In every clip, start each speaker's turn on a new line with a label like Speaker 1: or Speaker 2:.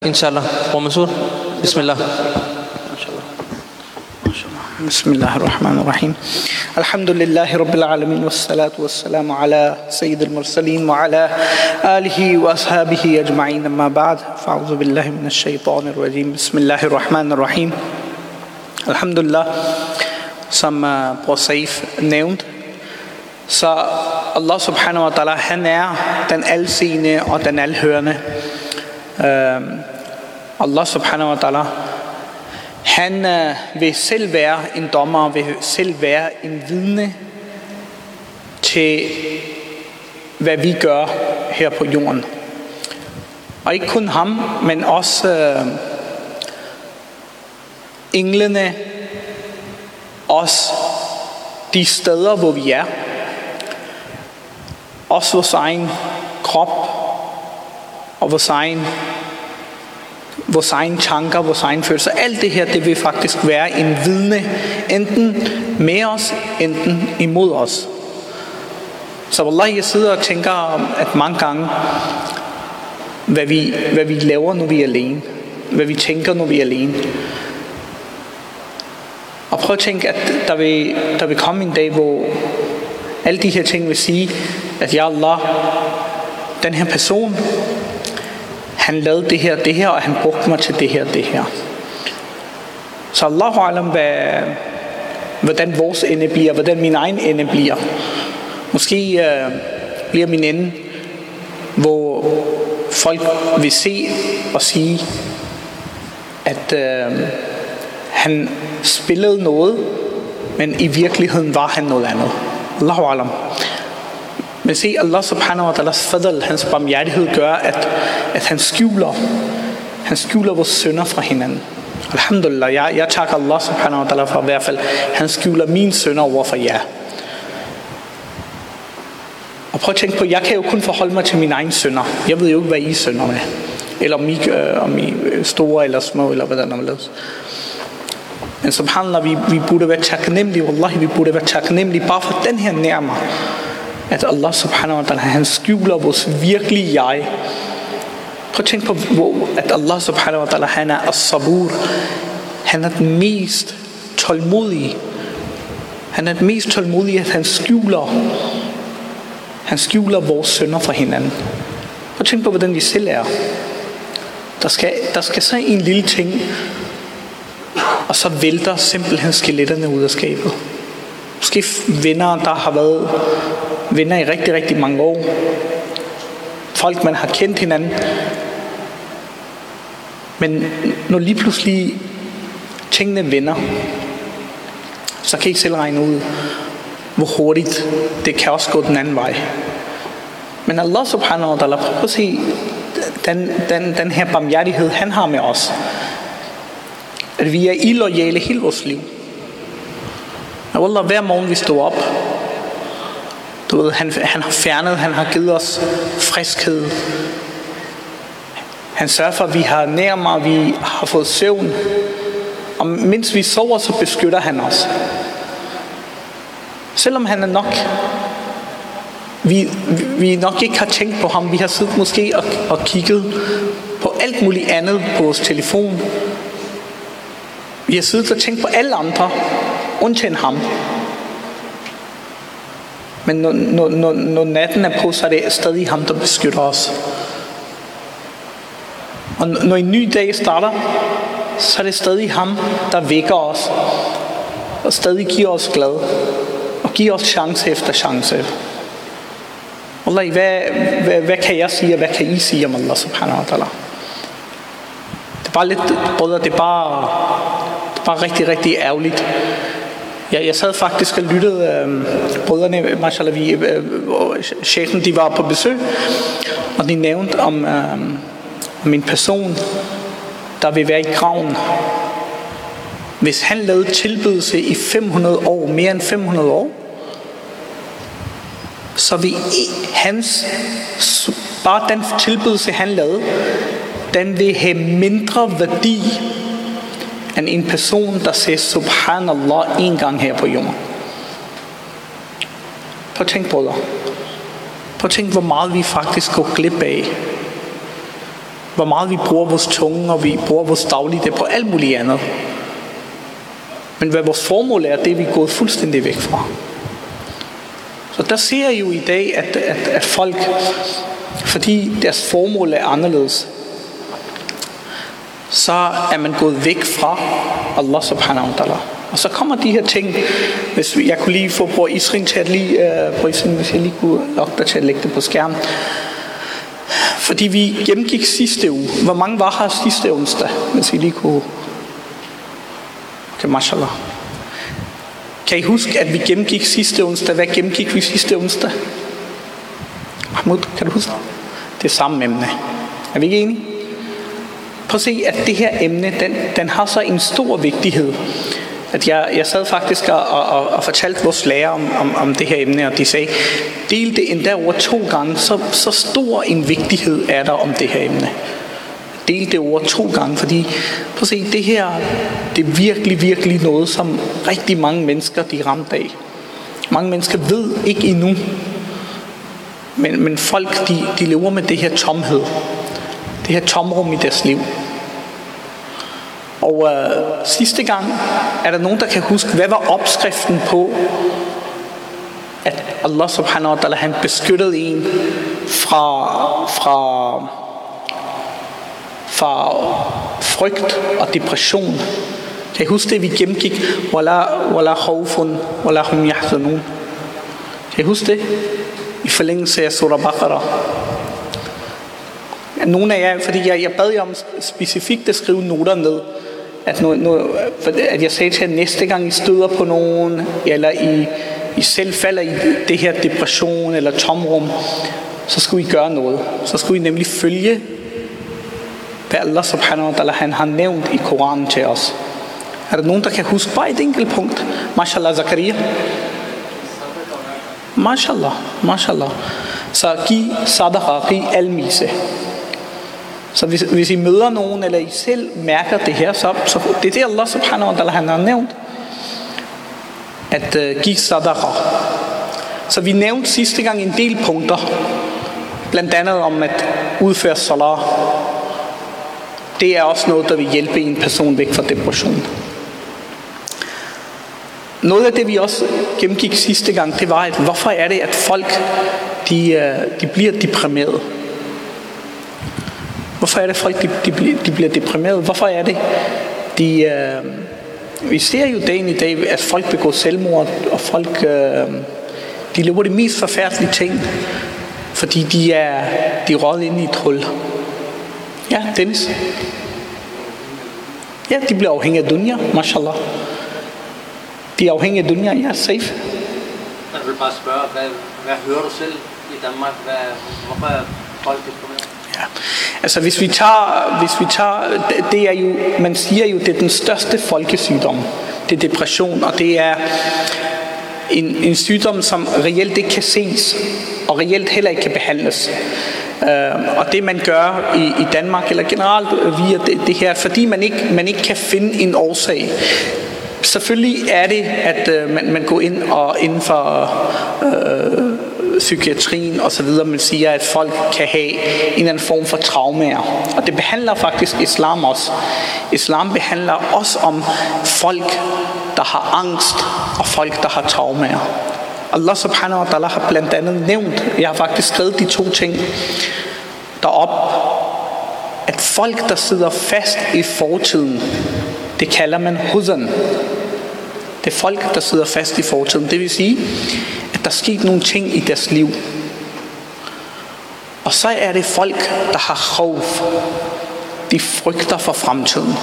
Speaker 1: inshallah wa Mansur bismillah
Speaker 2: بسم الله. الرحمن الرحيم. الحمد لله رب العالمين والصلاة والسلام على سيد المرسلين وعلى آله وأصحابه أجمعين. أما بعد فأعوذ بالله من الشيطان الرجيم. بسم الله الرحمن الرحيم. الحمد لله. som uh, Saif nævnte, så Allah subhanahu wa ta'ala, han er den alseende Allah subhanahu wa ta'ala, han øh, vil selv være en dommer, vil selv være en vidne til, hvad vi gør her på jorden. Og ikke kun ham, men også øh, englene, også de steder, hvor vi er. Også vores egen krop og vores egen vores egen tanker, vores egen følelser. Alt det her, det vil faktisk være en vidne, enten med os, enten imod os. Så Allah, jeg sidder og tænker, at mange gange, hvad vi, hvad vi laver, når vi er alene. Hvad vi tænker, når vi er alene. Og prøv at tænke, at der vil, der vil komme en dag, hvor alle de her ting vil sige, at ja Allah, den her person, han lavede det her, det her, og han brugte mig til det her, det her. Så Allahu alam, hvad, hvordan vores ende bliver, hvordan min egen ende bliver. Måske øh, bliver min ende, hvor folk vil se og sige, at øh, han spillede noget, men i virkeligheden var han noget andet. Allahu alam. Men se, Allah subhanahu wa ta'alas fadl, hans barmhjertighed gør, at, at han skjuler, han skjuler vores sønder fra hinanden. Alhamdulillah, jeg, jeg takker Allah subhanahu wa ta'ala for i hvert fald, han skjuler mine sønder over for jer. Og prøv at tænke på, jeg kan jo kun forholde mig til mine egne sønder. Jeg ved jo ikke, hvad I sønder med. Eller om I, øh, om I øh, store eller små, eller hvordan man laves. Men subhanallah, vi, vi burde være taknemmelige, wallahi, vi burde være taknemmelige bare for den her nærmere at Allah subhanahu wa ta'ala, han skjuler vores virkelige jeg. Prøv at tænke på, at Allah subhanahu wa ta'ala, han er as-sabur. Han er den mest tålmodige. Han er den mest tålmodige, at han skjuler, han skjuler vores sønder fra hinanden. Prøv at tænke på, hvordan vi selv er. Der skal, der skal så en lille ting, og så vælter simpelthen skeletterne ud af skabet. Måske venner, der har været venner i rigtig, rigtig mange år. Folk, man har kendt hinanden. Men når lige pludselig tingene vender, så kan I ikke selv regne ud, hvor hurtigt det kan også gå den anden vej. Men Allah subhanahu wa ta'ala, prøv at se den, den, den her barmhjertighed, han har med os. At vi er illoyale hele vores liv. Og Allah, hver morgen vi står op, du ved, han, han har fjernet, han har givet os friskhed. Han sørger for, at vi har nærmere, vi har fået søvn. Og mens vi sover, så beskytter han os. Selvom han er nok, vi, vi nok ikke har tænkt på ham. Vi har siddet måske og, og kigget på alt muligt andet på vores telefon. Vi har siddet og tænkt på alle andre, undtagen ham. Men når, når, når, når natten er på, så er det stadig ham, der beskytter os. Og når en ny dag starter, så er det stadig ham, der vækker os. Og stadig giver os glad. Og giver os chance efter chance. Allah, hvad, hvad, hvad kan jeg sige, og hvad kan I sige om Allah subhanahu wa ta'ala? Det er bare lidt, brødre, det er bare, det er bare rigtig, rigtig ærgerligt, Ja, jeg sad faktisk og lyttede, øh, brødrene, mashallah, vi, øh, chefen, de var på besøg, og de nævnte om, øh, om en person, der vil være i graven. Hvis han lavede tilbydelse i 500 år, mere end 500 år, så vil hans, bare den tilbydelse, han lavede, den vil have mindre værdi end en person, der siger subhanallah en gang her på jorden. Prøv at tænk, brødre. Prøv at tænk, hvor meget vi faktisk går glip af. hvor meget vi bruger vores tunge, og vi bruger vores daglige på alt muligt andet. Men hvad vores formål er, det er vi gået fuldstændig væk fra. Så der ser jeg jo i dag, at, at, at folk, fordi deres formål er anderledes, så er man gået væk fra Allah subhanahu wa ta'ala. Og så kommer de her ting, hvis jeg kunne lige få bror Isrin til at lige, uh, Isrin, hvis jeg lige kunne lokke dig til at lægge det på skærmen. Fordi vi gennemgik sidste uge. Hvor mange var her sidste onsdag, hvis I lige kunne... Okay, mashallah. Kan I huske, at vi gennemgik sidste onsdag? Hvad gennemgik vi sidste onsdag? Mahmoud, kan du huske? Det er samme emne. Er vi ikke enige? Prøv at se, at det her emne, den, den har så en stor vigtighed. At jeg, jeg sad faktisk og, og, og fortalte vores lærer om, om, om det her emne, og de sagde, del det endda over to gange, så, så stor en vigtighed er der om det her emne. Del det over to gange, fordi prøv at se, det her, det er virkelig, virkelig noget, som rigtig mange mennesker, de er ramt af. Mange mennesker ved ikke endnu, men, men folk, de, de lever med det her tomhed. Det her tomrum i deres liv. Og øh, sidste gang er der nogen, der kan huske, hvad var opskriften på, at Allah subhanahu wa ta'ala, han beskyttede en fra, fra, fra frygt og depression. Kan I huske det, vi gennemgik? Wala, wala khawfun, wala hum yahzanun. Kan I huske det? I forlængelse af surah Baqarah. Nogle af jer, fordi jeg, jeg bad jer om specifikt at skrive noter ned at, nu, nu, at jeg sagde til jer, næste gang I støder på nogen, eller I, I selv falder i det her depression eller tomrum, så skulle I gøre noget. Så skulle I nemlig følge, hvad Allah subhanahu wa ta'ala han har nævnt i Koranen til os. Er der nogen, der kan huske bare et enkelt punkt? Mashallah, Zakaria. Mashallah, mashallah. Så giv sadaqa, giv almise. Så hvis, hvis I møder nogen, eller I selv mærker det her, så, så det er det Allah subhanahu wa ta'ala han har nævnt, at uh, give sadaqa. Så vi nævnte sidste gang en del punkter, blandt andet om at udføre salat. Det er også noget, der vil hjælpe en person væk fra depression. Noget af det, vi også gennemgik sidste gang, det var, at hvorfor er det, at folk de, øh, de bliver deprimerede? Hvorfor er det, folk de, de, de bliver deprimeret? Hvorfor er det, de... Øh, vi ser jo dagen i dag, at folk begår selvmord, og folk øh, de lever de mest forfærdelige ting, fordi de er de er inde i et hul. Ja, Dennis? Ja, de bliver afhængige af dunya, mashallah. De er afhængige af dunya, ja, safe.
Speaker 3: Jeg vil bare spørge, hvad, hvad hører du selv i Danmark? Hvad, hvorfor er folk deprimeret?
Speaker 2: Ja. Altså hvis vi tager, hvis vi tager, det er jo, man siger jo, det er den største folkesygdom. Det er depression, og det er en, en sygdom, som reelt ikke kan ses, og reelt heller ikke kan behandles. Uh, og det man gør i, i Danmark, eller generelt via det, det her, fordi man ikke, man ikke kan finde en årsag, selvfølgelig er det, at uh, man, man går ind og inden for uh, psykiatrien osv., man siger, at folk kan have en eller anden form for traumer. Og det behandler faktisk islam også. Islam behandler også om folk, der har angst, og folk, der har traumer. Allah subhanahu wa ta'ala har blandt andet nævnt, jeg har faktisk skrevet de to ting derop, at folk, der sidder fast i fortiden, det kalder man huzan. Det er folk, der sidder fast i fortiden. Det vil sige, at der skete nogle ting i deres liv. Og så er det folk, der har khawf. De frygter for fremtiden.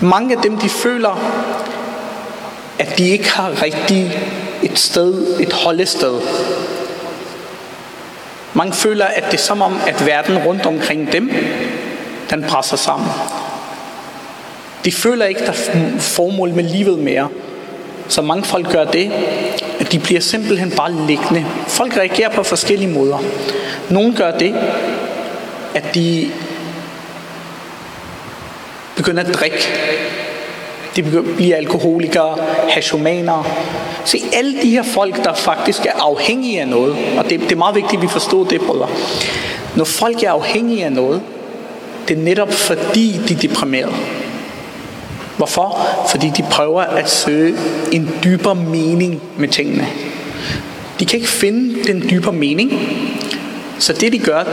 Speaker 2: Mange af dem, de føler, at de ikke har rigtig et sted, et holdested. Mange føler, at det er som om, at verden rundt omkring dem, den presser sammen. De føler ikke, der er formål med livet mere. Så mange folk gør det, at de bliver simpelthen bare liggende. Folk reagerer på forskellige måder. Nogle gør det, at de begynder at drikke. De bliver alkoholikere, hashomanere. Se, alle de her folk, der faktisk er afhængige af noget, og det, det er meget vigtigt, at vi forstår det, brødre. Når folk er afhængige af noget, det er netop fordi, de er deprimerede. Hvorfor? Fordi de prøver at søge en dybere mening med tingene. De kan ikke finde den dybere mening, så det de gør,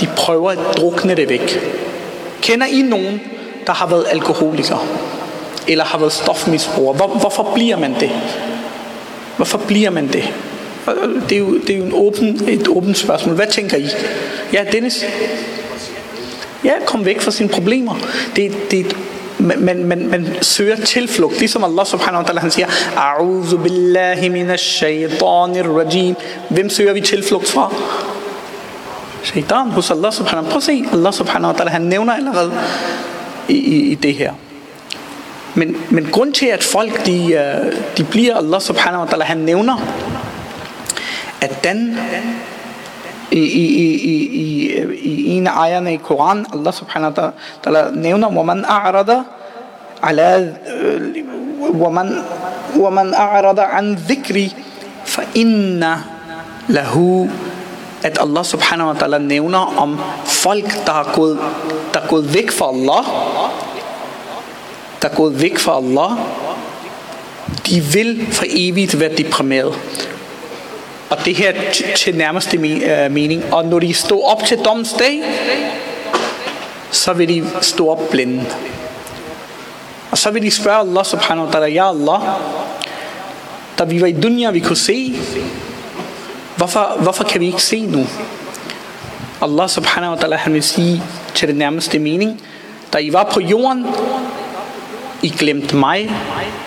Speaker 2: de prøver at drukne det væk. Kender I nogen, der har været alkoholiker? Eller har været stofmisbruger? Hvor, hvorfor bliver man det? Hvorfor bliver man det? Det er jo, det er jo en åben, et åbent spørgsmål. Hvad tænker I? Ja, Dennis? Ja, kom væk fra sine problemer. Det, det er et man, man, man søger tilflugt, ligesom Allah subhanahu wa ta'ala, han siger, A'udhu billahi minash shaytanir rajim. Hvem søger vi tilflugt fra? Shaitan hos Allah subhanahu wa ta'ala. Prøv at se, Allah subhanahu wa ta'ala, han nævner allerede i, i, i det her. Men, men grund til, at folk de, øh, de bliver Allah subhanahu wa ta'ala, han nævner, at den این ان قرآن ان سبحانہ ان نیونا ان اعرض ان ومن ان اعرض ان ذكري ان له ان الله ان وتعالى ان ام ان تاكل ان ذكر ان تاكل ان الله ان ويل ان ورت ان بريمير Og det her til nærmeste øh, mening. Og når de står op til domsdag, så vil de stå op blinde. Og så vil de spørge Allah subhanahu wa ta'ala, Ja Allah, da vi var i dunya, vi kunne se, hvorfor, hvorfor kan vi ikke se nu? Allah subhanahu wa ta'ala, han vil sige til den nærmeste mening, da I var på jorden, I glemte mig,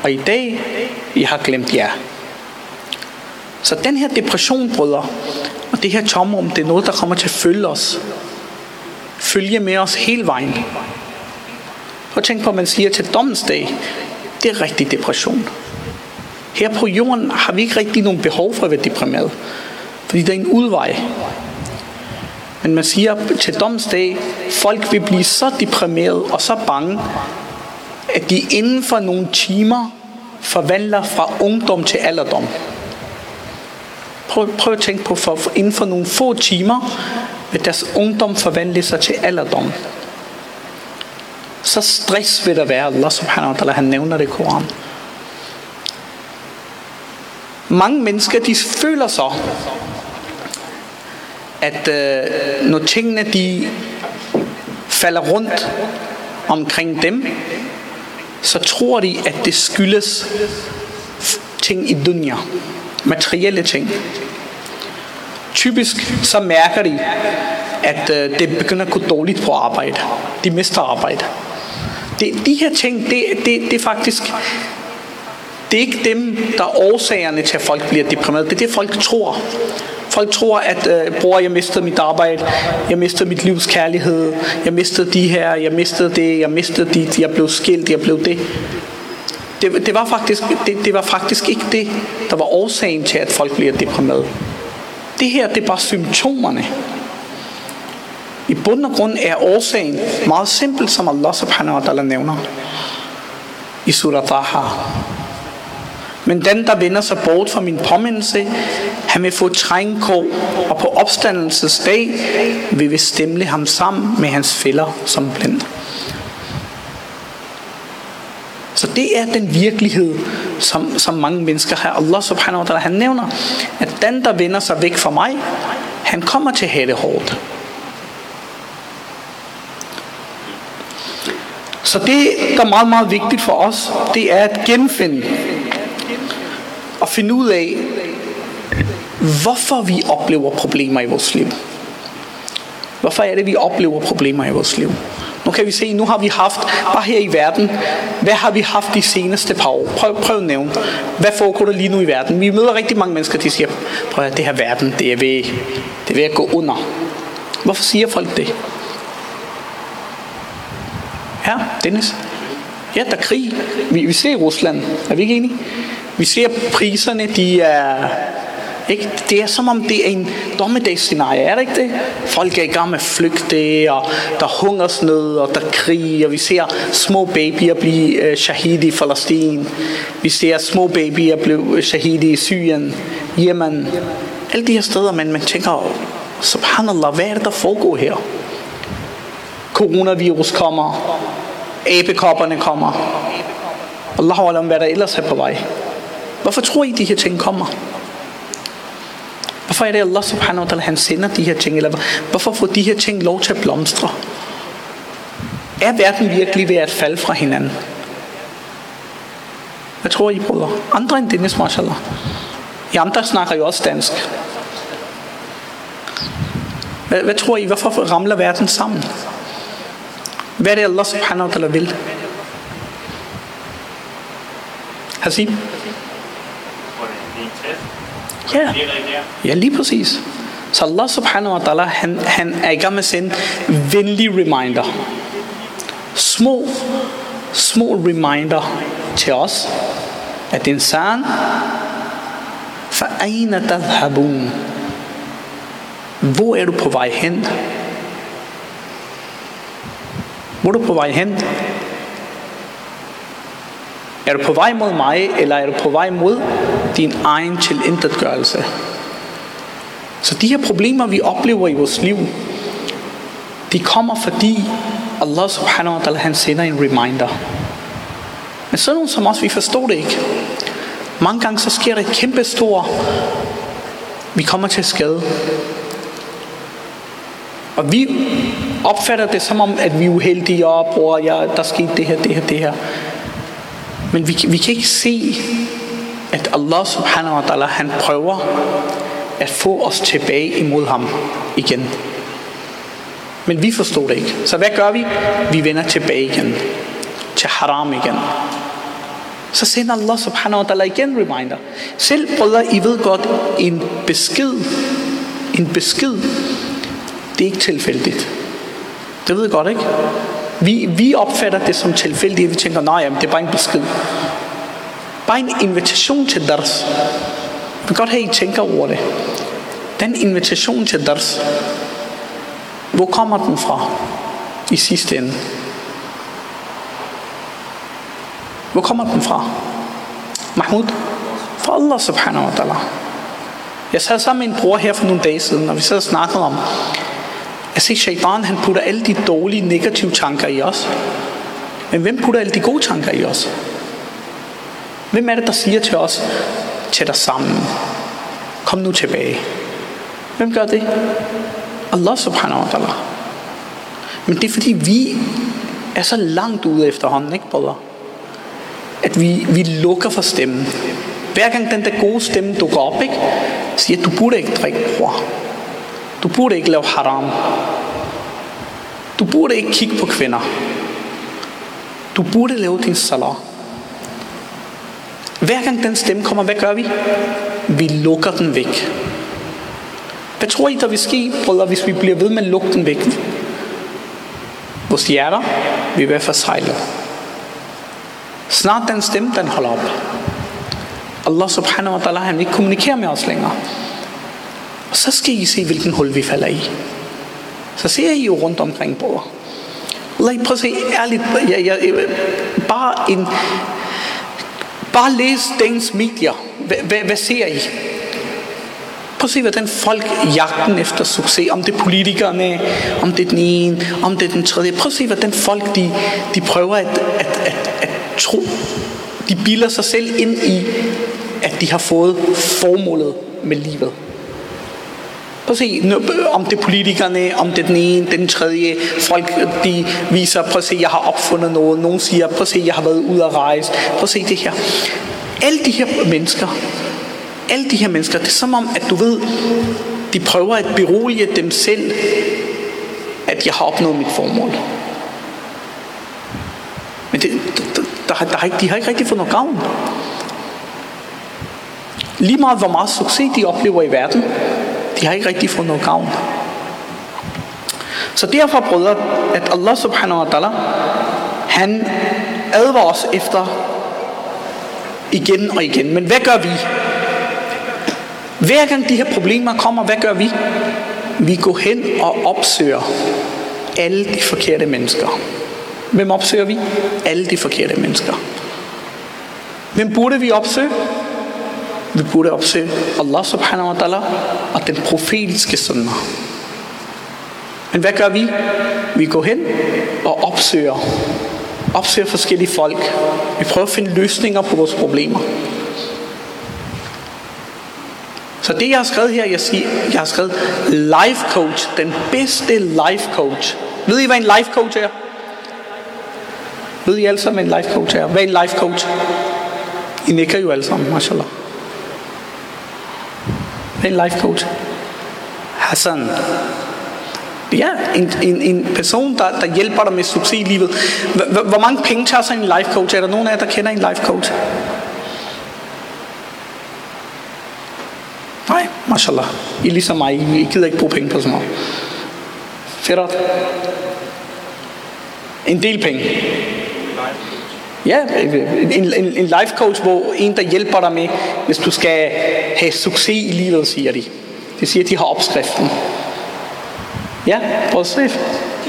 Speaker 2: og i dag, I har glemt jer. Så den her depression, brødre, og det her tomrum, det er noget, der kommer til at følge os. Følge med os hele vejen. Prøv at tænke på, at man siger til domsdag, det er rigtig depression. Her på jorden har vi ikke rigtig nogen behov for at være deprimeret. Fordi der er en udvej. Men man siger til domsdag, folk vil blive så deprimeret og så bange, at de inden for nogle timer forvandler fra ungdom til alderdom. Prøv, prøv at tænke på, for inden for nogle få timer vil deres ungdom forvandle sig til alderdom. Så stress vil der være. Allah subhanahu wa ta'ala, han nævner det i Koran. Mange mennesker, de føler så, at øh, når tingene de falder rundt omkring dem, så tror de, at det skyldes ting i dunja materielle ting. Typisk så mærker de, at øh, det begynder at gå dårligt på arbejde. De mister arbejde. Det, de her ting, det, det, det er faktisk det er ikke dem, der er årsagerne til, at folk bliver deprimeret. Det er det, folk tror. Folk tror, at øh, bror, jeg mistede mit arbejde, jeg mistede mit livs kærlighed, jeg mistede de her, jeg mistede det, jeg mistede dit, jeg blev skilt, jeg blev det. Det, det, var faktisk, det, det var faktisk ikke det, der var årsagen til, at folk bliver deprimeret. Det her, det er bare symptomerne. I bund og grund er årsagen meget simpel, som Allah subhanahu wa ta'ala nævner i surah Taha. Men den, der vender sig bort fra min påmindelse, han vil få trængkår, og på opstandelsesdag vil vi stemle ham sammen med hans fælder som blind. Så det er den virkelighed, som, som mange mennesker har. Allah subhanahu wa ta'ala, han nævner, at den, der vender sig væk fra mig, han kommer til at have det hårdt. Så det, der er meget, meget vigtigt for os, det er at genfinde og finde ud af, hvorfor vi oplever problemer i vores liv. Hvorfor er det, vi oplever problemer i vores liv? Nu kan vi se, nu har vi haft, bare her i verden, hvad har vi haft de seneste par år? Prøv, prøv at nævne. Hvad foregår der lige nu i verden? Vi møder rigtig mange mennesker, der siger, prøv at det her verden, det er ved, det er ved at gå under. Hvorfor siger folk det? Ja, Dennis. Ja, der er krig. Vi, vi ser i Rusland. Er vi ikke enige? Vi ser priserne, de er... Ikke? Det er som om det er en dommedagsscenarie, er det ikke det? Folk er i gang med at flygte, og der er hungersnød, og der er krig, og vi ser små babyer blive øh, shahidi i Palæstina. Vi ser små babyer blive øh, shahidi i Syrien, Yemen. Alle de her steder, men man tænker, Subhanallah, hvad er det, der foregår her? Coronavirus kommer. Abekopperne kommer. Allah alam, hvad der ellers er på vej. Hvorfor tror I, de her ting kommer? Hvorfor er det Allah subhanahu wa ta'ala, han sender de her ting? Eller hvorfor får de her ting lov til at blomstre? Er verden virkelig ved at falde fra hinanden? Hvad tror I, brødre? Andre end Dennis, mashallah. I andre snakker jo også dansk. Hvad, hvad tror I? Hvorfor ramler verden sammen? Hvad er det, Allah subhanahu wa ta'ala vil? Hasib? Ja. ja, lige præcis. Så Allah subhanahu wa ta'ala, han, han er i gang med at sende venlige reminder. Små, små reminder til os, at insan, فَأَيْنَ تَذْهَبُونَ Hvor er du på vej hen? Hvor er du på vej hen? Er du på vej mod mig, eller er du på vej mod din egen tilintetgørelse? Så de her problemer, vi oplever i vores liv, de kommer fordi Allah subhanahu wa ta'ala, han sender en reminder. Men sådan nogen som os, vi forstår det ikke. Mange gange så sker der et kæmpe stort, vi kommer til skade. Og vi opfatter det som om, at vi er uheldige, og bror, ja, der skete det her, det her, det her. Men vi, vi kan ikke se, at Allah subhanahu wa ta'ala, han prøver at få os tilbage imod ham igen. Men vi forstår det ikke. Så hvad gør vi? Vi vender tilbage igen. Til haram igen. Så sender Allah subhanahu wa ta'ala igen reminder. Selv brødre, I ved godt, en besked, en besked, det er ikke tilfældigt. Det ved I godt, ikke? Vi, vi opfatter det som tilfældigt, vi tænker, nej, jamen, det er bare en besked. Bare en invitation til dars. Vi vil godt have, at I tænker over det. Den invitation til dars, hvor kommer den fra i sidste ende? Hvor kommer den fra? Mahmoud? Fra Allah subhanahu wa ta'ala. Jeg sad sammen med en bror her for nogle dage siden, og vi sad og snakkede om, at se, shaitan han putter alle de dårlige, negative tanker i os. Men hvem putter alle de gode tanker i os? Hvem er det, der siger til os, tag dig sammen, kom nu tilbage? Hvem gør det? Allah subhanahu wa ta'ala. Men det er fordi, vi er så langt ude efterhånden, ikke brødre? At vi, vi lukker for stemmen. Hver gang den der gode stemme dukker op, ikke? siger, du burde ikke drikke, bror. Du burde ikke lave haram. Du burde ikke kigge på kvinder. Du burde lave din salat. Hver gang den stemme kommer, hvad gør vi? Vi lukker den væk. Hvad tror I, der vil ske, brødre, hvis vi bliver ved med at lukke den væk? Vores hjerter vil være forsejlet. Snart den stemme, den holder op. Allah subhanahu wa ta'ala, han ikke kommunikere med os længere. Og så skal I se, hvilken hul vi falder i. Så ser I jo rundt omkring, på Lad prøv at se ærligt. Jeg, jeg, jeg, bare en... Bare læs dagens medier. Hvad, hvad, hvad ser I? Prøv at se, hvordan folk jagten efter succes. Om det er politikerne, om det er den ene, om det er den tredje. Prøv at se, hvordan folk de, de prøver at, at, at, at tro. De bilder sig selv ind i, at de har fået formålet med livet. Prøv at se, øh, om det er politikerne, om det er den ene, den tredje. Folk de viser, prøv at se, jeg har opfundet noget. Nogen siger, prøv at se, jeg har været ude at rejse. Prøv at se det her. Alle de her mennesker, alle de her mennesker, det er som om, at du ved, de prøver at berolige dem selv, at jeg har opnået mit formål. Men det, der, der, der, der, de har ikke rigtig fået noget gavn. Lige meget hvor meget succes de oplever i verden, de har ikke rigtig fået noget gavn. Så derfor, brødre, at Allah subhanahu wa ta'ala, han advarer os efter igen og igen. Men hvad gør vi? Hver gang de her problemer kommer, hvad gør vi? Vi går hen og opsøger alle de forkerte mennesker. Hvem opsøger vi? Alle de forkerte mennesker. Hvem burde vi opsøge? Vi burde opsøge Allah subhanahu wa ta'ala og den profetiske sunnah. Men hvad gør vi? Vi går hen og opsøger. Opsøger forskellige folk. Vi prøver at finde løsninger på vores problemer. Så det jeg har skrevet her, jeg, siger, jeg har skrevet life coach, den bedste life coach. Ved I hvad en life coach er? Ved I alle sammen hvad en life coach er? Hvad er en life coach? I nikker jo alle sammen, mashallah. En life coach? Hassan. Ja, en, en, en person, der, der hjælper dig med succes i livet. Hvor, hvor mange penge tager sig en life coach? Er der nogen af jer, der kender en life coach? Nej, mashallah. I er ligesom mig. I gider ikke bruge penge på sådan noget. Fedt. En del penge. Ja, en, en, en life coach, hvor en, der hjælper dig med, hvis du skal have succes i livet, siger de. Det siger, at de har opskriften. Ja, prøv at se.
Speaker 3: De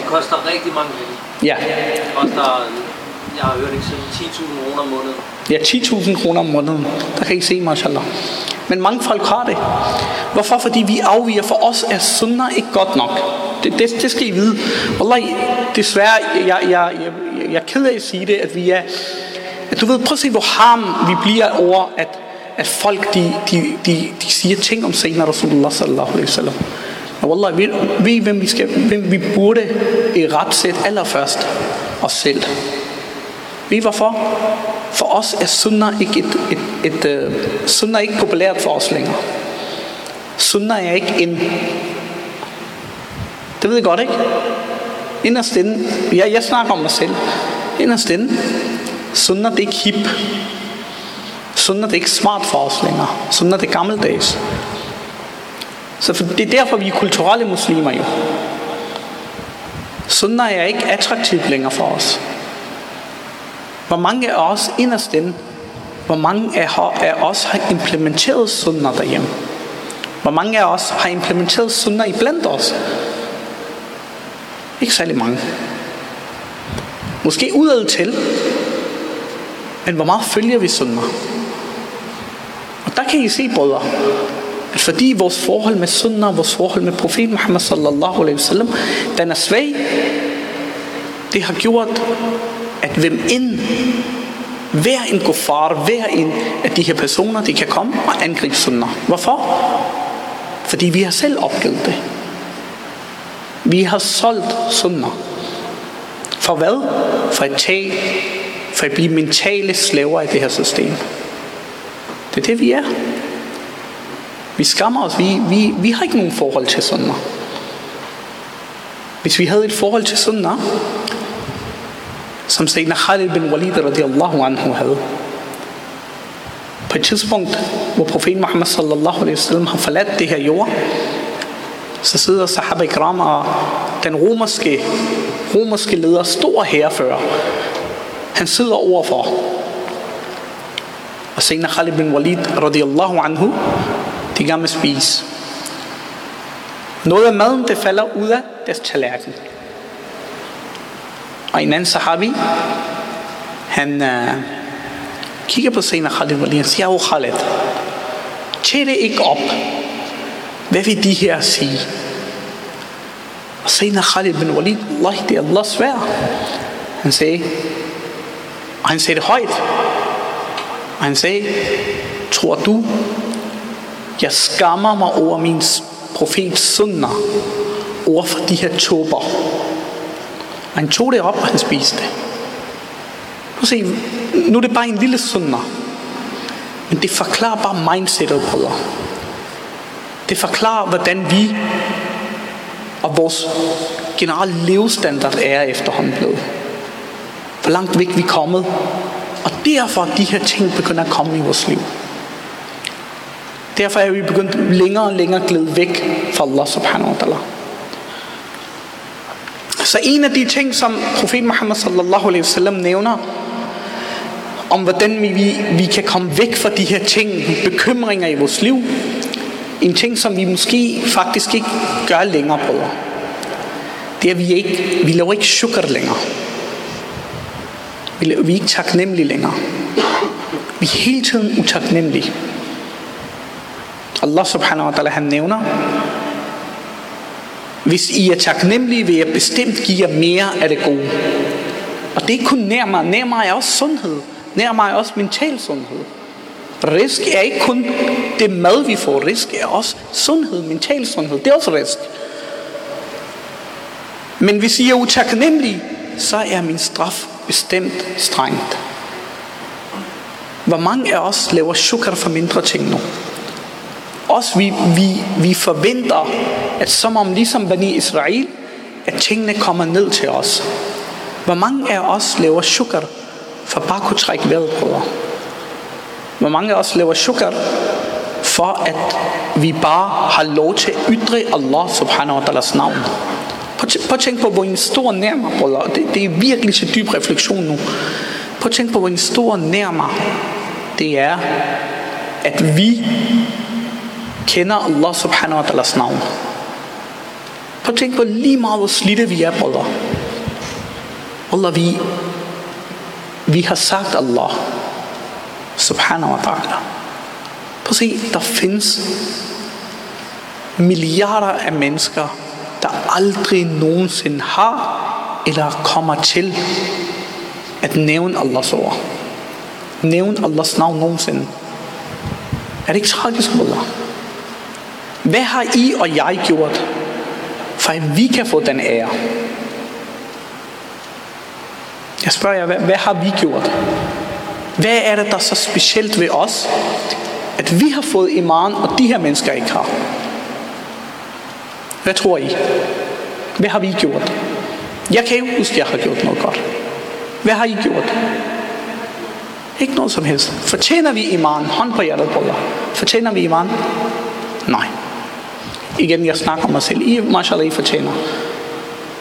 Speaker 3: koster rigtig mange penge.
Speaker 2: Ja,
Speaker 3: Koster, jeg har hørt ikke sådan 10.000 kroner om måneden.
Speaker 2: ja 10.000 kroner om måneden. Der kan I se, mashallah. Men mange folk har det. Hvorfor? Fordi vi afviger. For os er sunnah ikke godt nok. Det, det, det skal I vide. Wallahi, desværre, jeg, jeg, jeg, jeg, jeg er ked af at sige det, at vi er... At du ved, prøv at se, hvor ham vi bliver over, at, at folk, de, de, de, de siger ting om Sayyidina Rasulullah sallallahu alaihi wasallam. Og Wallah, ved, ved hvem vi, skal, hvem vi burde i retsæt allerførst? Os selv. Ved I hvorfor? For os er sunnah ikke, et, et, et, et, uh, sunnah ikke populært for os længere. Sunnah er ikke en... Det ved jeg godt, ikke? Inderst inde, ja, jeg snakker om mig selv. Inderst inde, sunnah det er ikke hip. Sunnah det er ikke smart for os længere. Sunnah det er gammeldags. Så for, det er derfor, vi er kulturelle muslimer jo. Sunnah er ikke attraktivt længere for os. Hvor mange af os inderst inde, hvor mange af, af os har implementeret sunnah derhjemme? Hvor mange af os har implementeret sunnah i blandt os? Ikke særlig mange. Måske udad til. Men hvor meget følger vi sunnah? Og der kan I se, brødre, at fordi vores forhold med sunnah, vores forhold med profet Muhammad sallallahu alaihi wasallam, den er svag, det har gjort, at hvem end hver en kuffar, hver en af de her personer, de kan komme og angribe sunnah. Hvorfor? Fordi vi har selv opgivet det. Vi har solgt sunnah. For hvad? For at tage, for at blive mentale slaver i det her system. Det er det, vi er. Vi skammer os. Vi, vi, vi har ikke nogen forhold til sunnah. Hvis vi havde et forhold til sunnah, som Sayyidina Khalid bin Walid radiallahu anhu havde. På et tidspunkt, hvor profeten Muhammad sallallahu alaihi wasallam har forladt det her jord, så sidder sahaba ikram og den romerske, romerske leder, stor herrefører, han sidder overfor. Og senere Khalid bin Walid radiallahu anhu, de er gang med at spise. Noget af maden, det falder ud af deres tallerken. Og en anden sahabi, han uh, kigger på senere Khalid Walid og siger, Khalid, tag det ikke op. Hvad vil de her sige? Og Sayyidina Khalid bin Walid, Allah, det er Allahs svær. Han sagde, og han sagde det højt. Og han sagde, tror du, jeg skammer mig over min profet sunnah, over for de her tober. Og han tog det op, og han spiste det. Prøv se, nu er det bare en lille sunnah. Men det forklarer bare mindsetet, brødre. Det forklarer, hvordan vi og vores generelle levestandard er efterhånden blevet. Hvor langt væk vi er kommet. Og derfor er de her ting begynder at komme i vores liv. Derfor er vi begyndt længere og længere glæde væk fra Allah subhanahu wa ta'ala. Så en af de ting, som profet Muhammad sallallahu alaihi wasallam nævner, om hvordan vi, vi kan komme væk fra de her ting, bekymringer i vores liv, en ting, som vi måske faktisk ikke gør længere, brødre. Det er, at vi, ikke, vi laver ikke sukker længere. Vi, laver, vi er ikke taknemmelige længere. Vi er hele tiden utaknemmelige. Allah subhanahu wa ta'ala han nævner, hvis I er taknemmelige, vil jeg bestemt give jer mere af det gode. Og det er ikke kun nærmere. Nærmere er også sundhed. Nærmere er også mental sundhed. Risk er ikke kun det mad, vi får. Risk er også sundhed, mental sundhed. Det er også risk. Men hvis I er utaknemmelige, så er min straf bestemt strengt. Hvor mange af os laver sukker for mindre ting nu? Også vi, vi, vi forventer, at som om ligesom Bani Israel, at tingene kommer ned til os. Hvor mange af os laver sukker for bare at kunne trække vejret, brødre? Hvor mange af os laver sukker for at vi bare har lov til at ytre Allah subhanahu wa ta'alas navn? Prøv, at tænke på, hvor en stor nærmer, brødre. Det, det er virkelig til dyb refleksion nu. Prøv at tænke på, hvor en stor nærmer det er, at vi kender Allah subhanahu wa ta'alas navn. Prøv at tænke på lige meget, hvor slidte vi er, brødre. Allah, vi, vi har sagt Allah subhanahu wa ta'ala. Prøv at se, der findes milliarder af mennesker, der aldrig nogensinde har eller kommer til at nævne Allahs ord. Nævne Allahs navn nogensinde. Er det ikke tragisk, Allah? Hvad har I og jeg gjort, for at vi kan få den ære? Jeg spørger jer, hvad, hvad har vi gjort? Hvad er det, der er så specielt ved os, at vi har fået iman, og de her mennesker ikke har? Hvad tror I? Hvad har vi gjort? Jeg kan ikke huske, at jeg har gjort noget godt. Hvad har I gjort? Ikke noget som helst. Fortjener vi iman? Hånd på hjertet, brødre. Fortjener vi iman? Nej. Igen, jeg snakker om mig selv. I, mashallah, I fortjener.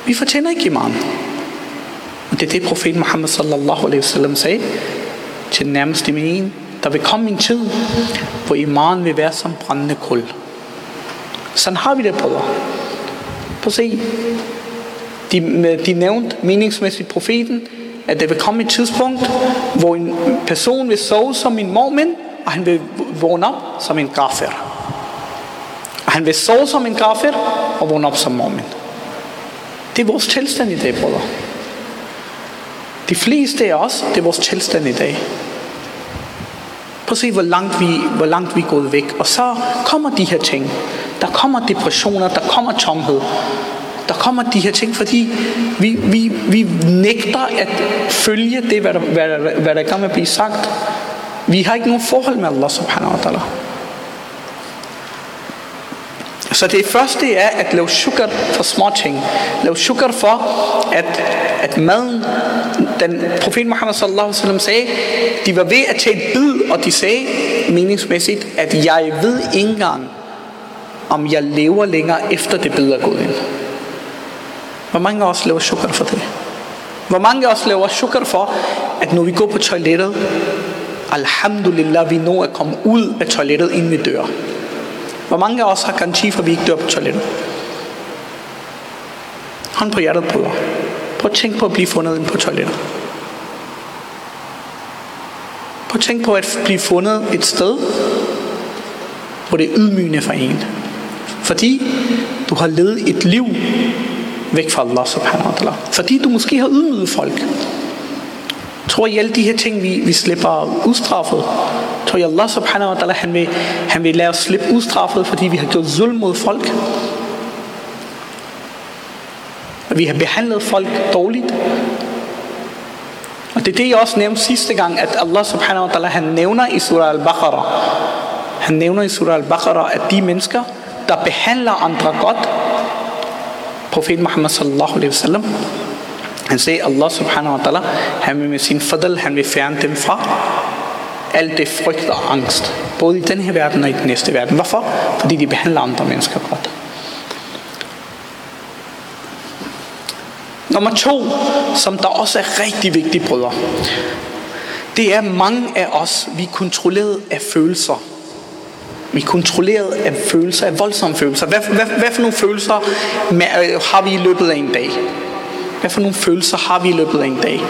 Speaker 2: Vi fortjener ikke iman. Og det er det, profeten Muhammad sallallahu alaihi wasallam sagde til den nærmeste min. Der vil komme en tid, hvor iman vil være som brændende kul. Sådan har vi det, brødre. Prøv at se. De, de nævnte meningsmæssigt profeten, at der vil komme et tidspunkt, hvor en person vil sove som en mormen, og han vil vågne op som en gafir. Han vil sove som en gafir, og vågne op som mormen. Det er vores tilstand i dag, brødre. De fleste af os, det er vores tilstand i dag. Prøv at se, hvor langt, vi, hvor langt vi er gået væk. Og så kommer de her ting. Der kommer depressioner, der kommer tomhed. Der kommer de her ting, fordi vi, vi, vi nægter at følge det, hvad der, hvad, der, hvad der at blive sagt. Vi har ikke nogen forhold med Allah subhanahu wa ta'ala. Så det første er at lave sukker for små ting. Lave sukker for, at, at maden, den profet Muhammad sallallahu alaihi wasallam sagde, de var ved at tage et bid, og de sagde meningsmæssigt, at jeg ved ikke engang, om jeg lever længere efter det bid er gået ind. Hvor mange af os laver sukker for det? Hvor mange af os laver sukker for, at når vi går på toilettet, alhamdulillah, vi når at komme ud af toilettet, inden vi dør. Hvor mange af os har garanti for, at vi ikke dør på toilettet? Hånd på hjertet, brødre. Prøv at tænke på at blive fundet ind på toilettet. Prøv at tænke på at blive fundet et sted, hvor det er ydmygende for en. Fordi du har levet et liv væk fra Allah subhanahu wa ta'ala. Fordi du måske har ydmyget folk. Tror I alle de her ting, vi, vi slipper udstraffet? Tror I Allah subhanahu wa ta'ala, han vil, han vil lade os slippe udstraffet, fordi vi har gjort zulm mod folk? Og vi har behandlet folk dårligt? Og det er det, jeg også nævnte sidste gang, at Allah subhanahu wa ta'ala, han nævner i surah al-Baqarah, han nævner i surah al-Baqarah, at de mennesker, der behandler andre godt, profet Muhammad sallallahu alaihi wasallam, han sagde, Allah subhanahu wa ta'ala, han vil med sin fadl, han vil fjerne dem fra alt det frygt og angst. Både i den her verden og i den næste verden. Hvorfor? Fordi de behandler andre mennesker godt. Nummer to, som der også er rigtig vigtigt, brødre. Det er mange af os, vi er kontrolleret af følelser. Vi er kontrolleret af følelser, af voldsomme følelser. Hvad, hvad, hvad for nogle følelser har vi i løbet af en dag? Hvad for nogle følelser har vi i løbet af en dag?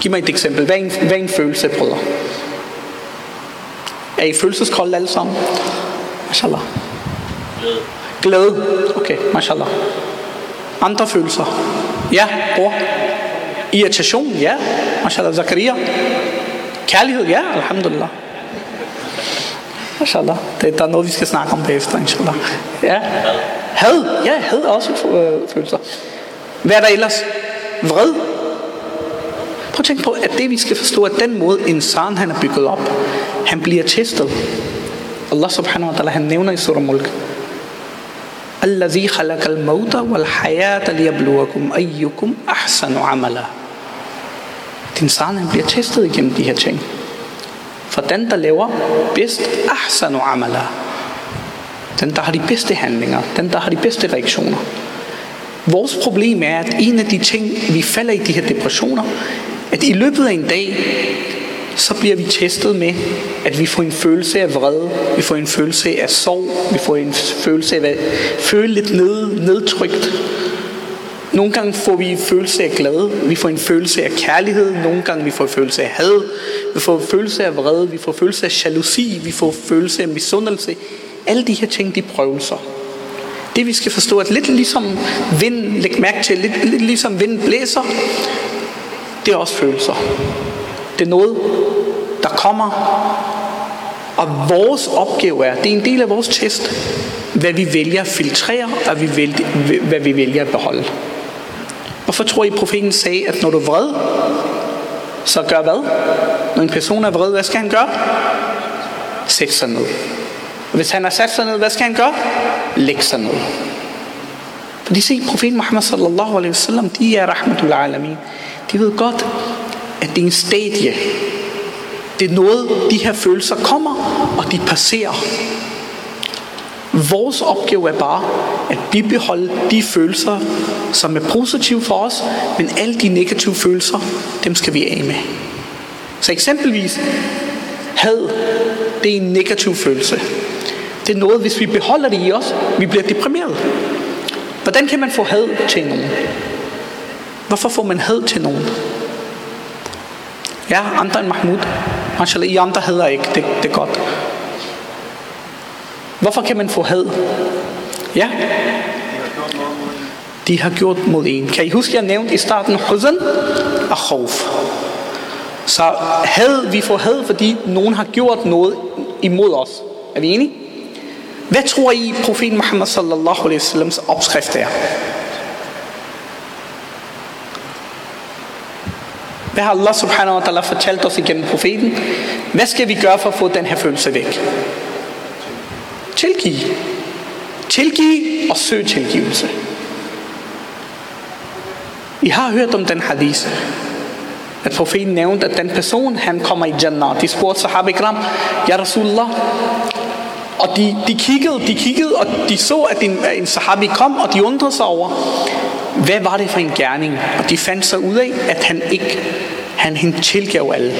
Speaker 2: Giv mig et eksempel. Hvad er en, hvad er en følelse, brødre? Er I følelseskolde alle sammen? Mashallah. Glæde. Okay, mashallah. Andre følelser. Ja, bror. Irritation, ja. Mashallah. Zakaria. Kærlighed, ja. Alhamdulillah. Mashallah. Det, der er noget, vi skal snakke om bagefter, inshallah. Ja. Had. Ja, had er også øh, følelser. Hvad er der ellers? Vred. Prøv at tænke på, at det vi skal forstå, at den måde insan han er bygget op, han bliver testet. Allah subhanahu wa ta'ala, han nævner i surah Mulk, الذي خلق الموت والحياة ليبلوكم أيكم أحسن عملا Din san han bliver testet igennem de her ting. For den, der laver bedst ahsanu amala, den, der har de bedste handlinger, den, der har de bedste reaktioner. Vores problem er, at en af de ting, vi falder i de her depressioner, at i løbet af en dag, så bliver vi testet med, at vi får en følelse af vrede, vi får en følelse af sorg, vi får en følelse af at føle lidt ned, nedtrykt. Nogle gange får vi en følelse af glæde, vi får en følelse af kærlighed, nogle gange vi får en følelse af had, vi får en følelse af vrede, vi får en følelse af jalousi, vi får en følelse af misundelse. Alle de her ting, de prøvelser. Det vi skal forstå, at lidt ligesom vind, læg mærke til, lidt, lidt ligesom vind blæser, det er også følelser. Det er noget, der kommer. Og vores opgave er, det er en del af vores test, hvad vi vælger at filtrere, og vi vælger, hvad vi vælger at beholde. Hvorfor tror I, profeten sagde, at når du er vred, så gør hvad? Når en person er vred, hvad skal han gøre? Sæt sig ned. Og hvis han har sat sig ned, hvad skal han gøre? Lægge sig ned. Fordi se, profeten Muhammad sallallahu alaihi wasallam, de er rahmatul alamin. De ved godt, at det er en stadie. Det er noget, de her følelser kommer, og de passerer. Vores opgave er bare at bibeholde de følelser, som er positive for os, men alle de negative følelser, dem skal vi af med. Så eksempelvis, had, det er en negativ følelse. Det er noget, hvis vi beholder det i os, vi bliver deprimeret. Hvordan kan man få had til nogen? Hvorfor får man had til nogen? Ja, andre end Mahmoud. Mashallah, I andre hader ikke, det, det er godt. Hvorfor kan man få had? Ja. De har gjort mod en. Kan I huske, jeg nævnte i starten Huzan og khawf. Så had, vi får had, fordi nogen har gjort noget imod os. Er vi enige? Hvad tror I, profeten Muhammad sallallahu alaihi wasallams opskrift er? Hvad har Allah subhanahu wa ta'ala fortalt os igennem profeten? Hvad skal vi gøre for at få den her følelse væk? Tilgive. Tilgive og søg tilgivelse. I har hørt om den hadith, at profeten nævnte, at den person, han kommer i Jannah. De spurgte sahaba ikram, Ja Rasulullah, og de, de kiggede, de kiggede, og de så, at en, en sahabi kom, og de undrede sig over, hvad var det for en gerning? Og de fandt sig ud af, at han ikke, han, hende tilgav alle.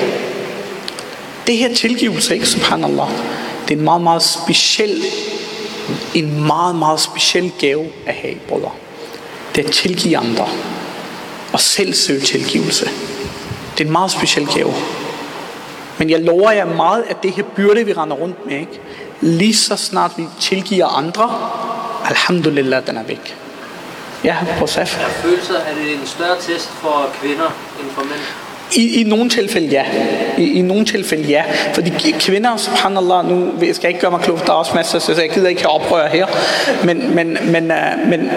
Speaker 2: Det her tilgivelse, ikke, subhanallah, det er en meget, meget speciel, en meget, meget speciel gave at have, brødre. Det er at tilgive andre, og selv søge tilgivelse. Det er en meget speciel gave. Men jeg lover jer meget, at det her byrde, vi render rundt med, ikke? Lige så snart vi tilgiver andre, alhamdulillah, den er væk. Ja, på SAF.
Speaker 3: Er følelser, er det en større test for kvinder end for mænd?
Speaker 2: I, I nogle tilfælde ja. I, I nogle tilfælde ja. Fordi kvinder, subhanallah, nu jeg skal jeg ikke gøre mig klog, der er også masser, så jeg gider ikke have oprør her. Men, men, men, uh, men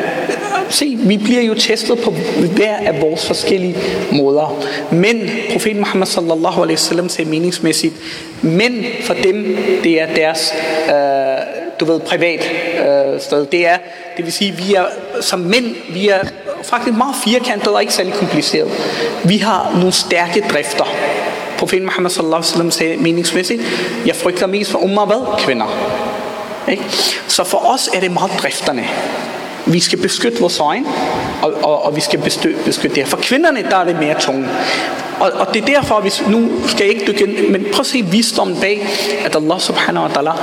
Speaker 2: se, vi bliver jo testet på hver af vores forskellige måder. Men profeten Muhammad sallallahu alaihi wasallam sagde meningsmæssigt, men for dem, det er deres, øh, du ved, privat øh, sted. Det er, det vil sige, vi er som mænd, vi er faktisk meget firkantet og ikke særlig kompliceret. Vi har nogle stærke drifter. Profeten Muhammad sallallahu alaihi wasallam sagde meningsmæssigt, jeg frygter mest for umma hvad? Kvinder. Ikke? Så for os er det meget drifterne. Vi skal beskytte vores øjne, og, og, og vi skal bestø, beskytte det her. For kvinderne, der er det mere tunge. Og, og det er derfor, hvis nu skal jeg ikke dykke ind, men prøv at se visdommen bag, at Allah subhanahu wa ta'ala,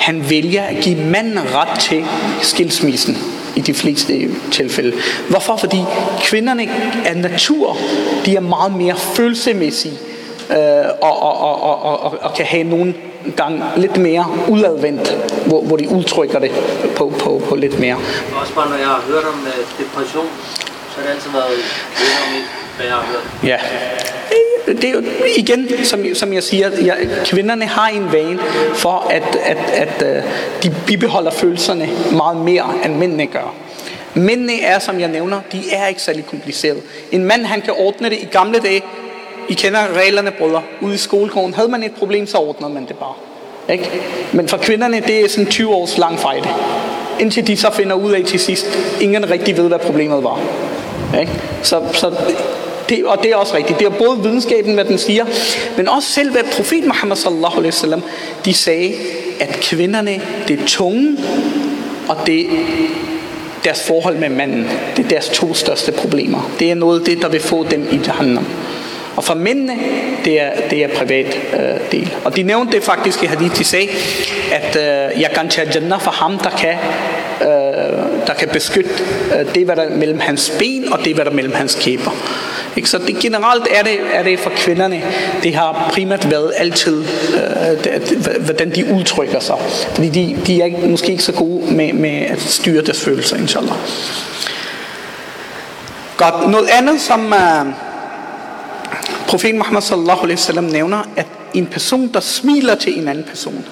Speaker 2: han vælger at give manden ret til skilsmissen i de fleste øh, tilfælde. Hvorfor? Fordi kvinderne af natur, de er meget mere følelsesmæssige øh, og, og, og, og, og, og, kan have nogle gange lidt mere udadvendt, hvor, hvor de udtrykker det på, på, på lidt mere.
Speaker 3: Også bare når jeg har hørt om øh, depression, så har det altid været om hvad jeg har hørt.
Speaker 2: Ja. Det er jo igen, som, som jeg siger, jeg, kvinderne har en vane for, at, at, at uh, de bibeholder følelserne meget mere, end mændene gør. Mændene er, som jeg nævner, de er ikke særlig komplicerede. En mand, han kan ordne det i gamle dage. I kender reglerne, brødre. Ude i skolegården havde man et problem, så ordnede man det bare. Ikke? Men for kvinderne, det er sådan 20 års lang fejde. Indtil de så finder ud af til sidst, ingen rigtig ved, hvad problemet var. Ikke? Så, så det, og det er også rigtigt. Det er både videnskaben, hvad den siger, men også selv, hvad profet Muhammad sallallahu alaihi wasallam, de sagde, at kvinderne, det er tunge, og det deres forhold med manden. Det er deres to største problemer. Det er noget af det, der vil få dem i Jahannam. Og for mændene, det er, det er privat øh, del. Og de nævnte det faktisk i hadith, de sagde, at øh, jeg kan tage Jannah for ham, der kan, øh, der kan beskytte øh, det, hvad der er mellem hans ben, og det, hvad der er mellem hans kæber. Ikke? Så det, generelt er det, er det for kvinderne, det har primært været altid, øh, det, hvordan de udtrykker sig. Fordi de, de er måske ikke så gode med, med at styre deres følelser, inshallah. Godt, noget andet, som... Øh, Profeten Muhammad sallallahu alaihi wasallam nævner, at en person, der smiler til en anden person,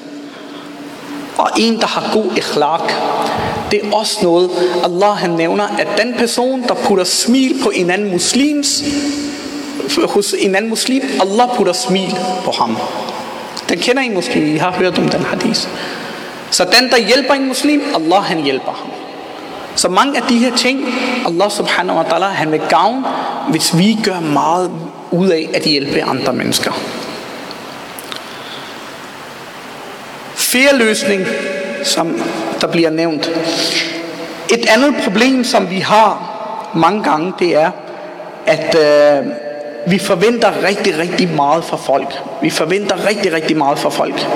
Speaker 2: og en, der har god ikhlaq, det er også noget, Allah han nævner, at den person, der putter smil på en anden muslims, hos en anden muslim, Allah putter smil på ham. Den kender I måske, I har hørt om den hadith. Så den, der hjælper en muslim, Allah han hjælper ham. Så mange af de her ting, Allah subhanahu wa ta'ala, han vil gavn, hvis vi gør meget ud af at hjælpe andre mennesker. løsning, som der bliver nævnt. Et andet problem, som vi har mange gange, det er, at øh, vi forventer rigtig, rigtig meget fra folk. Vi forventer rigtig, rigtig meget fra folk.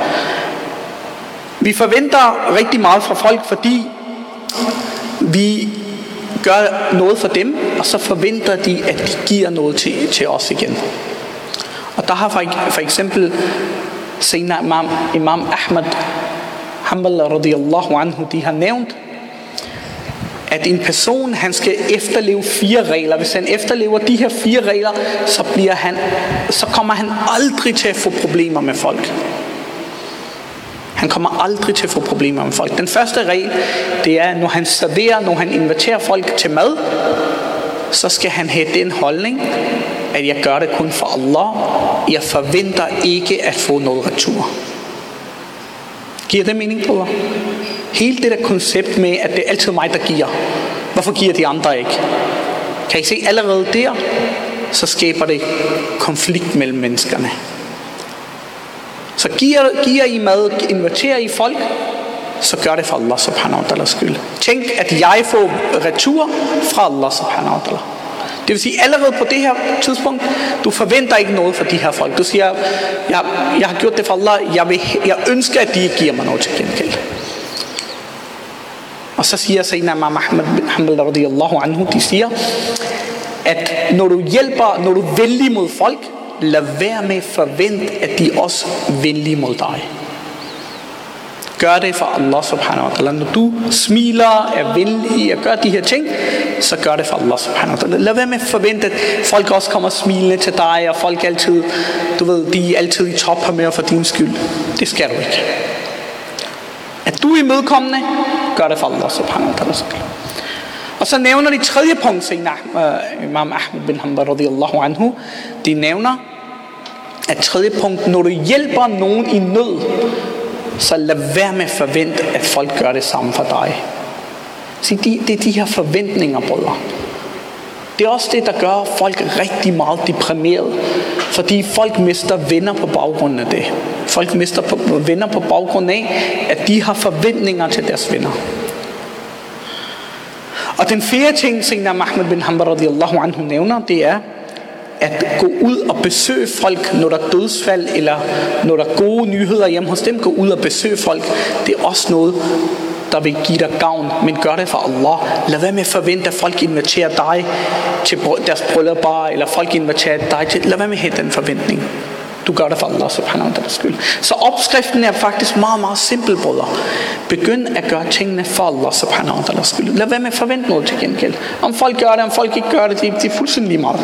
Speaker 2: Vi forventer rigtig meget fra folk, fordi vi gør noget for dem, og så forventer de, at de giver noget til, til os igen. Og der har for, for eksempel senere Imam, Imam Ahmad Hanbal radiyallahu anhu, de har nævnt, at en person han skal efterleve fire regler. Hvis han efterlever de her fire regler, så, bliver han, så kommer han aldrig til at få problemer med folk. Han kommer aldrig til at få problemer med folk. Den første regel, det er, når han serverer, når han inviterer folk til mad, så skal han have den holdning, at jeg gør det kun for Allah. Jeg forventer ikke at få noget retur. Giver det mening, på Hele det der koncept med, at det er altid mig, der giver. Hvorfor giver de andre ikke? Kan I se allerede der, så skaber det konflikt mellem menneskerne. Så giver, giver I mad, inviterer I folk, så gør det for Allah subhanahu wa ta'ala skyld. Tænk, at jeg får retur fra Allah subhanahu wa ta'ala. Det vil sige, allerede på det her tidspunkt, du forventer ikke noget fra de her folk. Du siger, jeg, jeg har gjort det for Allah, jeg, vil, jeg ønsker, at de giver mig noget til gengæld. Og så siger Sayyidina Imam Ahmad bin Hanbal radiyallahu anhu, de siger, at når du hjælper, når du er venlig mod folk, lad være med at forvente, at de også er venlige mod dig. Gør det for Allah subhanahu wa ta'ala. Når du smiler, er venlig og gør de her ting, så gør det for Allah subhanahu wa ta'ala. Lad være med at forvente, at folk også kommer smilende til dig, og folk altid, du ved, de er altid i top her med for din skyld. Det skal du ikke. At du er imødekommende, gør det for Allah subhanahu wa ta'ala. Og så nævner de tredje punkt, Sayyidina øh, Imam Ahmed bin Hanbal radiyallahu anhu. De nævner, at tredje punkt, når du hjælper nogen i nød, så lad være med at forvente, at folk gør det samme for dig. Så det, det er de her forventninger, brødre. Det er også det, der gør folk rigtig meget deprimeret. Fordi folk mister venner på baggrund af det. Folk mister på, venner på baggrund af, at de har forventninger til deres venner. Og den fjerde ting, som Ahmed bin Hanbal radiyallahu anhu nævner, det er, at gå ud og besøge folk, når der er dødsfald, eller når der er gode nyheder hjemme hos dem, gå ud og besøge folk. Det er også noget, der vil give dig gavn, men gør det for Allah. Lad være med at forvente, at folk inviterer dig til deres bryllupper, eller folk inviterer dig til. Lad være med at have den forventning. Du gør det for Allah subhanahu wa ta'ala skyld. Så opskriften er faktisk meget, meget simpel, brødre. Begynd at gøre tingene for Allah subhanahu wa ta'ala skyld. Lad være med at forvente noget til gengæld. Om folk gør det, om folk ikke gør det, det, det er fuldstændig lige meget.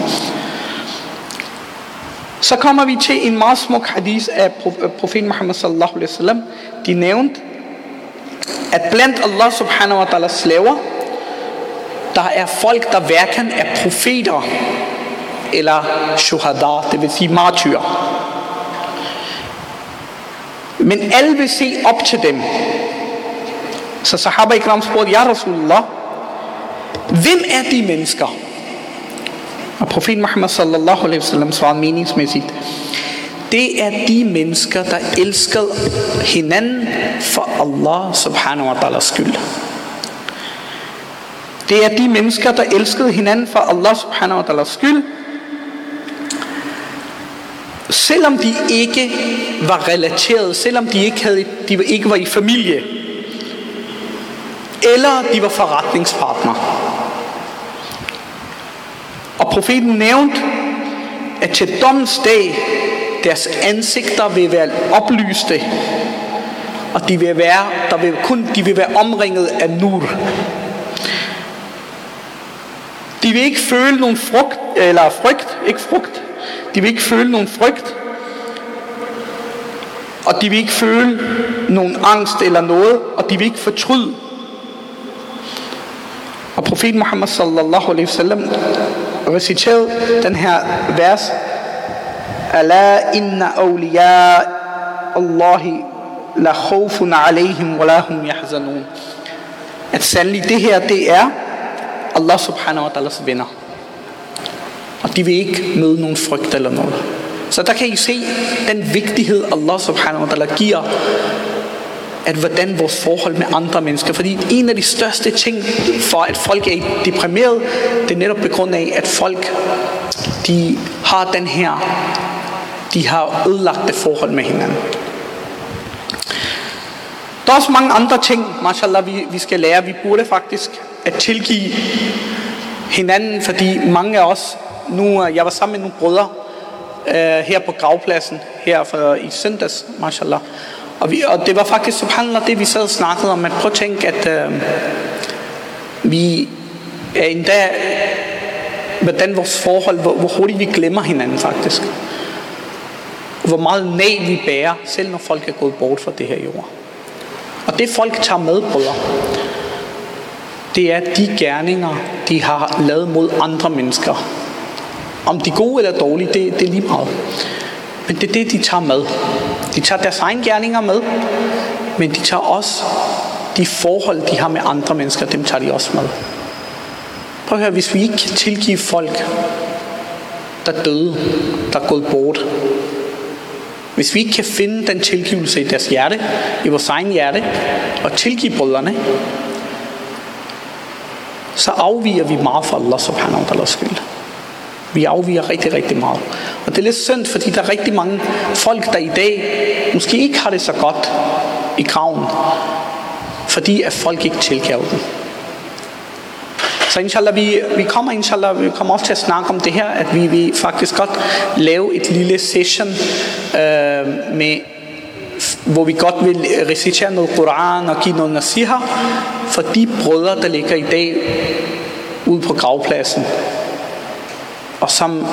Speaker 2: Så kommer vi til en meget smuk hadith af profeten Muhammad sallallahu alaihi wasallam. De nævnte, at blandt Allah subhanahu wa ta'ala slaver, der er folk, der hverken er profeter eller shuhada, det vil sige martyrer. Men alle vil se op til dem. Så sahaba ikram spurgte, Ja Rasulullah, hvem er de mennesker? Og profeten Muhammad sallallahu alaihi wasallam svarede meningsmæssigt, det er de mennesker, der elskede hinanden for Allah subhanahu wa ta'ala skyld. Det er de mennesker, der elskede hinanden for Allah subhanahu wa ta'ala skyld, selvom de ikke var relateret, selvom de ikke, havde, de ikke var i familie, eller de var forretningspartnere. Og profeten nævnte, at til dommens dag, deres ansigter vil være oplyste, og de vil være, der vil kun, de vil være omringet af nur. De vil ikke føle nogen frugt, eller frygt, ikke frugt, de vil ikke føle nogen frygt, og de vil ikke føle nogen angst eller noget, og de vil ikke fortryde. Og profeten Muhammad sallallahu alaihi wasallam reciterede den her vers, Ala inna awliya Allahi la khawfun alayhim wa lahum yahzanun. At sandelig det her, det er Allah subhanahu wa ta'alas venner. Og de vil ikke møde nogen frygt eller noget. Så der kan I se den vigtighed, Allah subhanahu wa ta'ala giver, at hvordan vores forhold med andre mennesker. Fordi en af de største ting for, at folk er deprimeret, det er netop på grund af, at folk de har den her, de har ødelagt det forhold med hinanden. Der er også mange andre ting, mashallah, vi, vi skal lære. Vi burde faktisk at tilgive hinanden, fordi mange af os, nu, jeg var sammen med nogle brødre, øh, her på gravpladsen, her for, i søndags, mashallah. Og, vi, og det var faktisk subhanallah det, vi sad og snakkede om, at prøv at tænke, at øh, vi er endda, hvordan vores forhold, hvor, hvor hurtigt vi glemmer hinanden faktisk. Hvor meget næg vi bærer, selv når folk er gået bort fra det her jord. Og det folk tager med, brødre, det er de gerninger, de har lavet mod andre mennesker. Om de er gode eller dårlige, det, det er lige meget. Men det er det, de tager med. De tager deres egne gerninger med, men de tager også de forhold, de har med andre mennesker, dem tager de også med. Prøv at høre, hvis vi ikke kan tilgive folk, der døde, der er gået bort, hvis vi ikke kan finde den tilgivelse i deres hjerte, i vores egen hjerte, og tilgive brødrene, så afviger vi meget fra Allah subhanahu wa ta'ala skyld. Vi afviger rigtig, rigtig meget. Og det er lidt synd, fordi der er rigtig mange folk, der i dag måske ikke har det så godt i graven, fordi at folk ikke tilgav dem. Så inshallah, vi, vi kommer inshallah, vi kommer også til at snakke om det her, at vi vil faktisk godt lave et lille session øh, med hvor vi godt vil recitere noget Koran og give noget nasiha for de brødre, der ligger i dag ude på gravpladsen, og som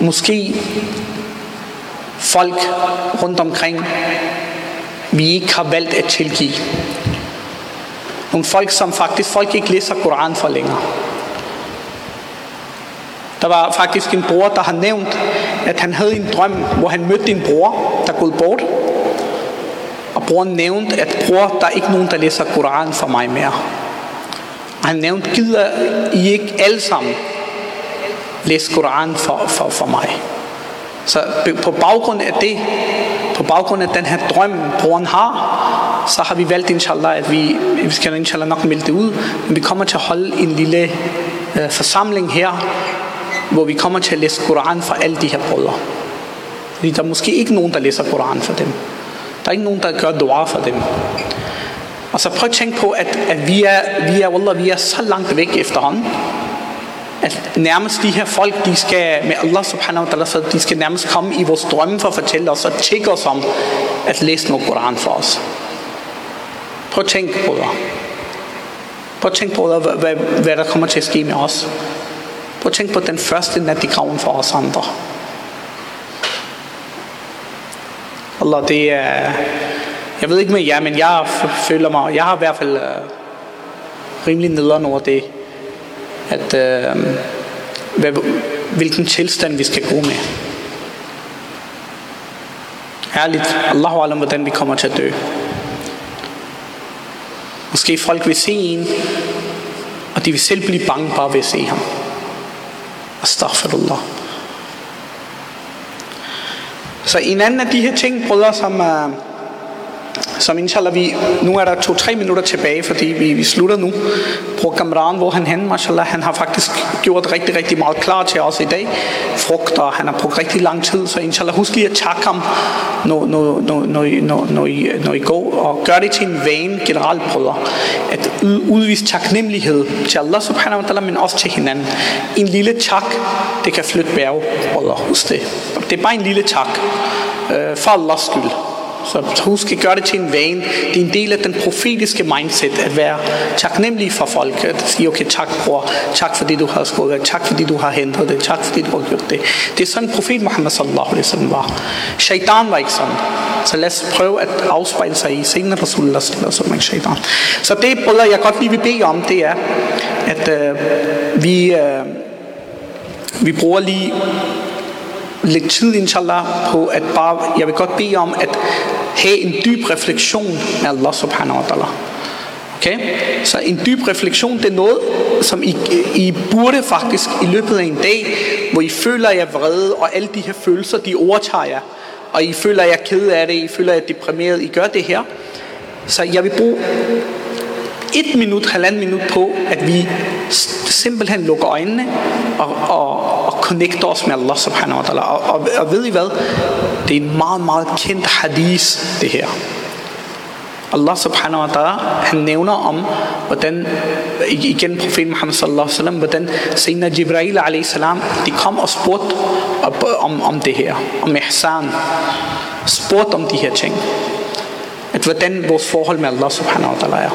Speaker 2: måske folk rundt omkring vi ikke har valgt at tilgive. Nogle folk, som faktisk folk ikke læser Koran for længere. Der var faktisk en bror, der har nævnt, at han havde en drøm, hvor han mødte en bror, der gået bort. Og broren nævnte, at bror, der er ikke nogen, der læser Koran for mig mere. Og han nævnte, gider I ikke alle sammen læse Koran for, for, for mig? Så på baggrund af det, på baggrund af den her drøm, broren har, så har vi valgt, inshallah, at vi, vi skal inshallah nok melde det ud, men vi kommer til at holde en lille øh, forsamling her, hvor vi kommer til at læse Koran for alle de her brødre. Fordi der er måske ikke nogen, der læser Koran for dem. Der er ikke nogen, der gør dua for dem. Og så prøv at tænke på, at, at vi, er, vi, er, wallah, vi er så langt væk efterhånden at nærmest de her folk, de skal med Allah subhanahu wa ta'ala, så de skal nærmest komme i vores drømme for at fortælle os og tjekke os om at læse noget Koran for os. Prøv at tænke, brødre. Prøv at tænke, brødre, hvad, hvad, hvad der kommer til at ske med os. Prøv at tænke på den første nat i graven for os andre. Allah, det er... Jeg ved ikke med jer, men jeg føler mig... Jeg har i hvert fald uh, rimelig nederen over det, at øh, hvad, hvilken tilstand vi skal gå med. Ærligt, Allahu alam, hvordan vi kommer til at dø. Måske folk vil se en, og de vil selv blive bange bare ved at se ham. Astaghfirullah. Så en anden af de her ting, brødre, som, er, som inshallah, vi, nu er der to-tre minutter tilbage, fordi vi, vi slutter nu. Programmeren, hvor han hen, mashallah, han har faktisk gjort rigtig, rigtig meget klar til os i dag. Frugter, han har brugt rigtig lang tid, så inshallah, husk lige at takke ham, når, når, når, når, når, når, I, når I går, og gør det til en vane generelt, brødre, at udvise taknemmelighed til Allah subhanahu wa ta'ala, men også til hinanden. En lille tak, det kan flytte bjerg, brødre, husk det. Det er bare en lille tak, øh, for Allahs skyld. Så husk at gøre det til en vane. Det er en del af den profetiske mindset, at være taknemmelig for folk. At sige, okay, tak bror, tak fordi du har skåret tak fordi du har hentet det, tak fordi du har gjort det. Det er sådan profet Muhammad sallallahu alaihi wasallam var. Shaitan var ikke sådan. Så lad os prøve at afspejle sig i senere Rasulullah sallallahu alaihi shaitan. Så det, brødre, jeg godt lige vil bede om, det er, at øh, vi, øh, vi bruger lige lidt tid, inshallah, på at bare, jeg vil godt bede om at have en dyb refleksion med Allah subhanahu wa ta'ala. Okay? Så en dyb refleksion, det er noget, som I, I burde faktisk i løbet af en dag, hvor I føler jer vrede, og alle de her følelser, de overtager jer, og I føler jer ked af det, I føler jer deprimeret, I gør det her. Så jeg vil bruge et minut, halvanden minut på, at vi simpelthen lukker øjnene og, og, og connecter os med Allah subhanahu wa ta'ala. Og, og, og ved I hvad? Det er en meget, meget kendt hadith, det her. Allah subhanahu wa ta'ala, han nævner om, hvordan, igen profeten Muhammad sallallahu alaihi wasallam, hvordan Sayyidina Jibreel alaihi salam, de kom og spurgte om, om det her, om ihsan, spurgte om de her ting. At hvordan vores forhold med Allah subhanahu wa ta'ala er.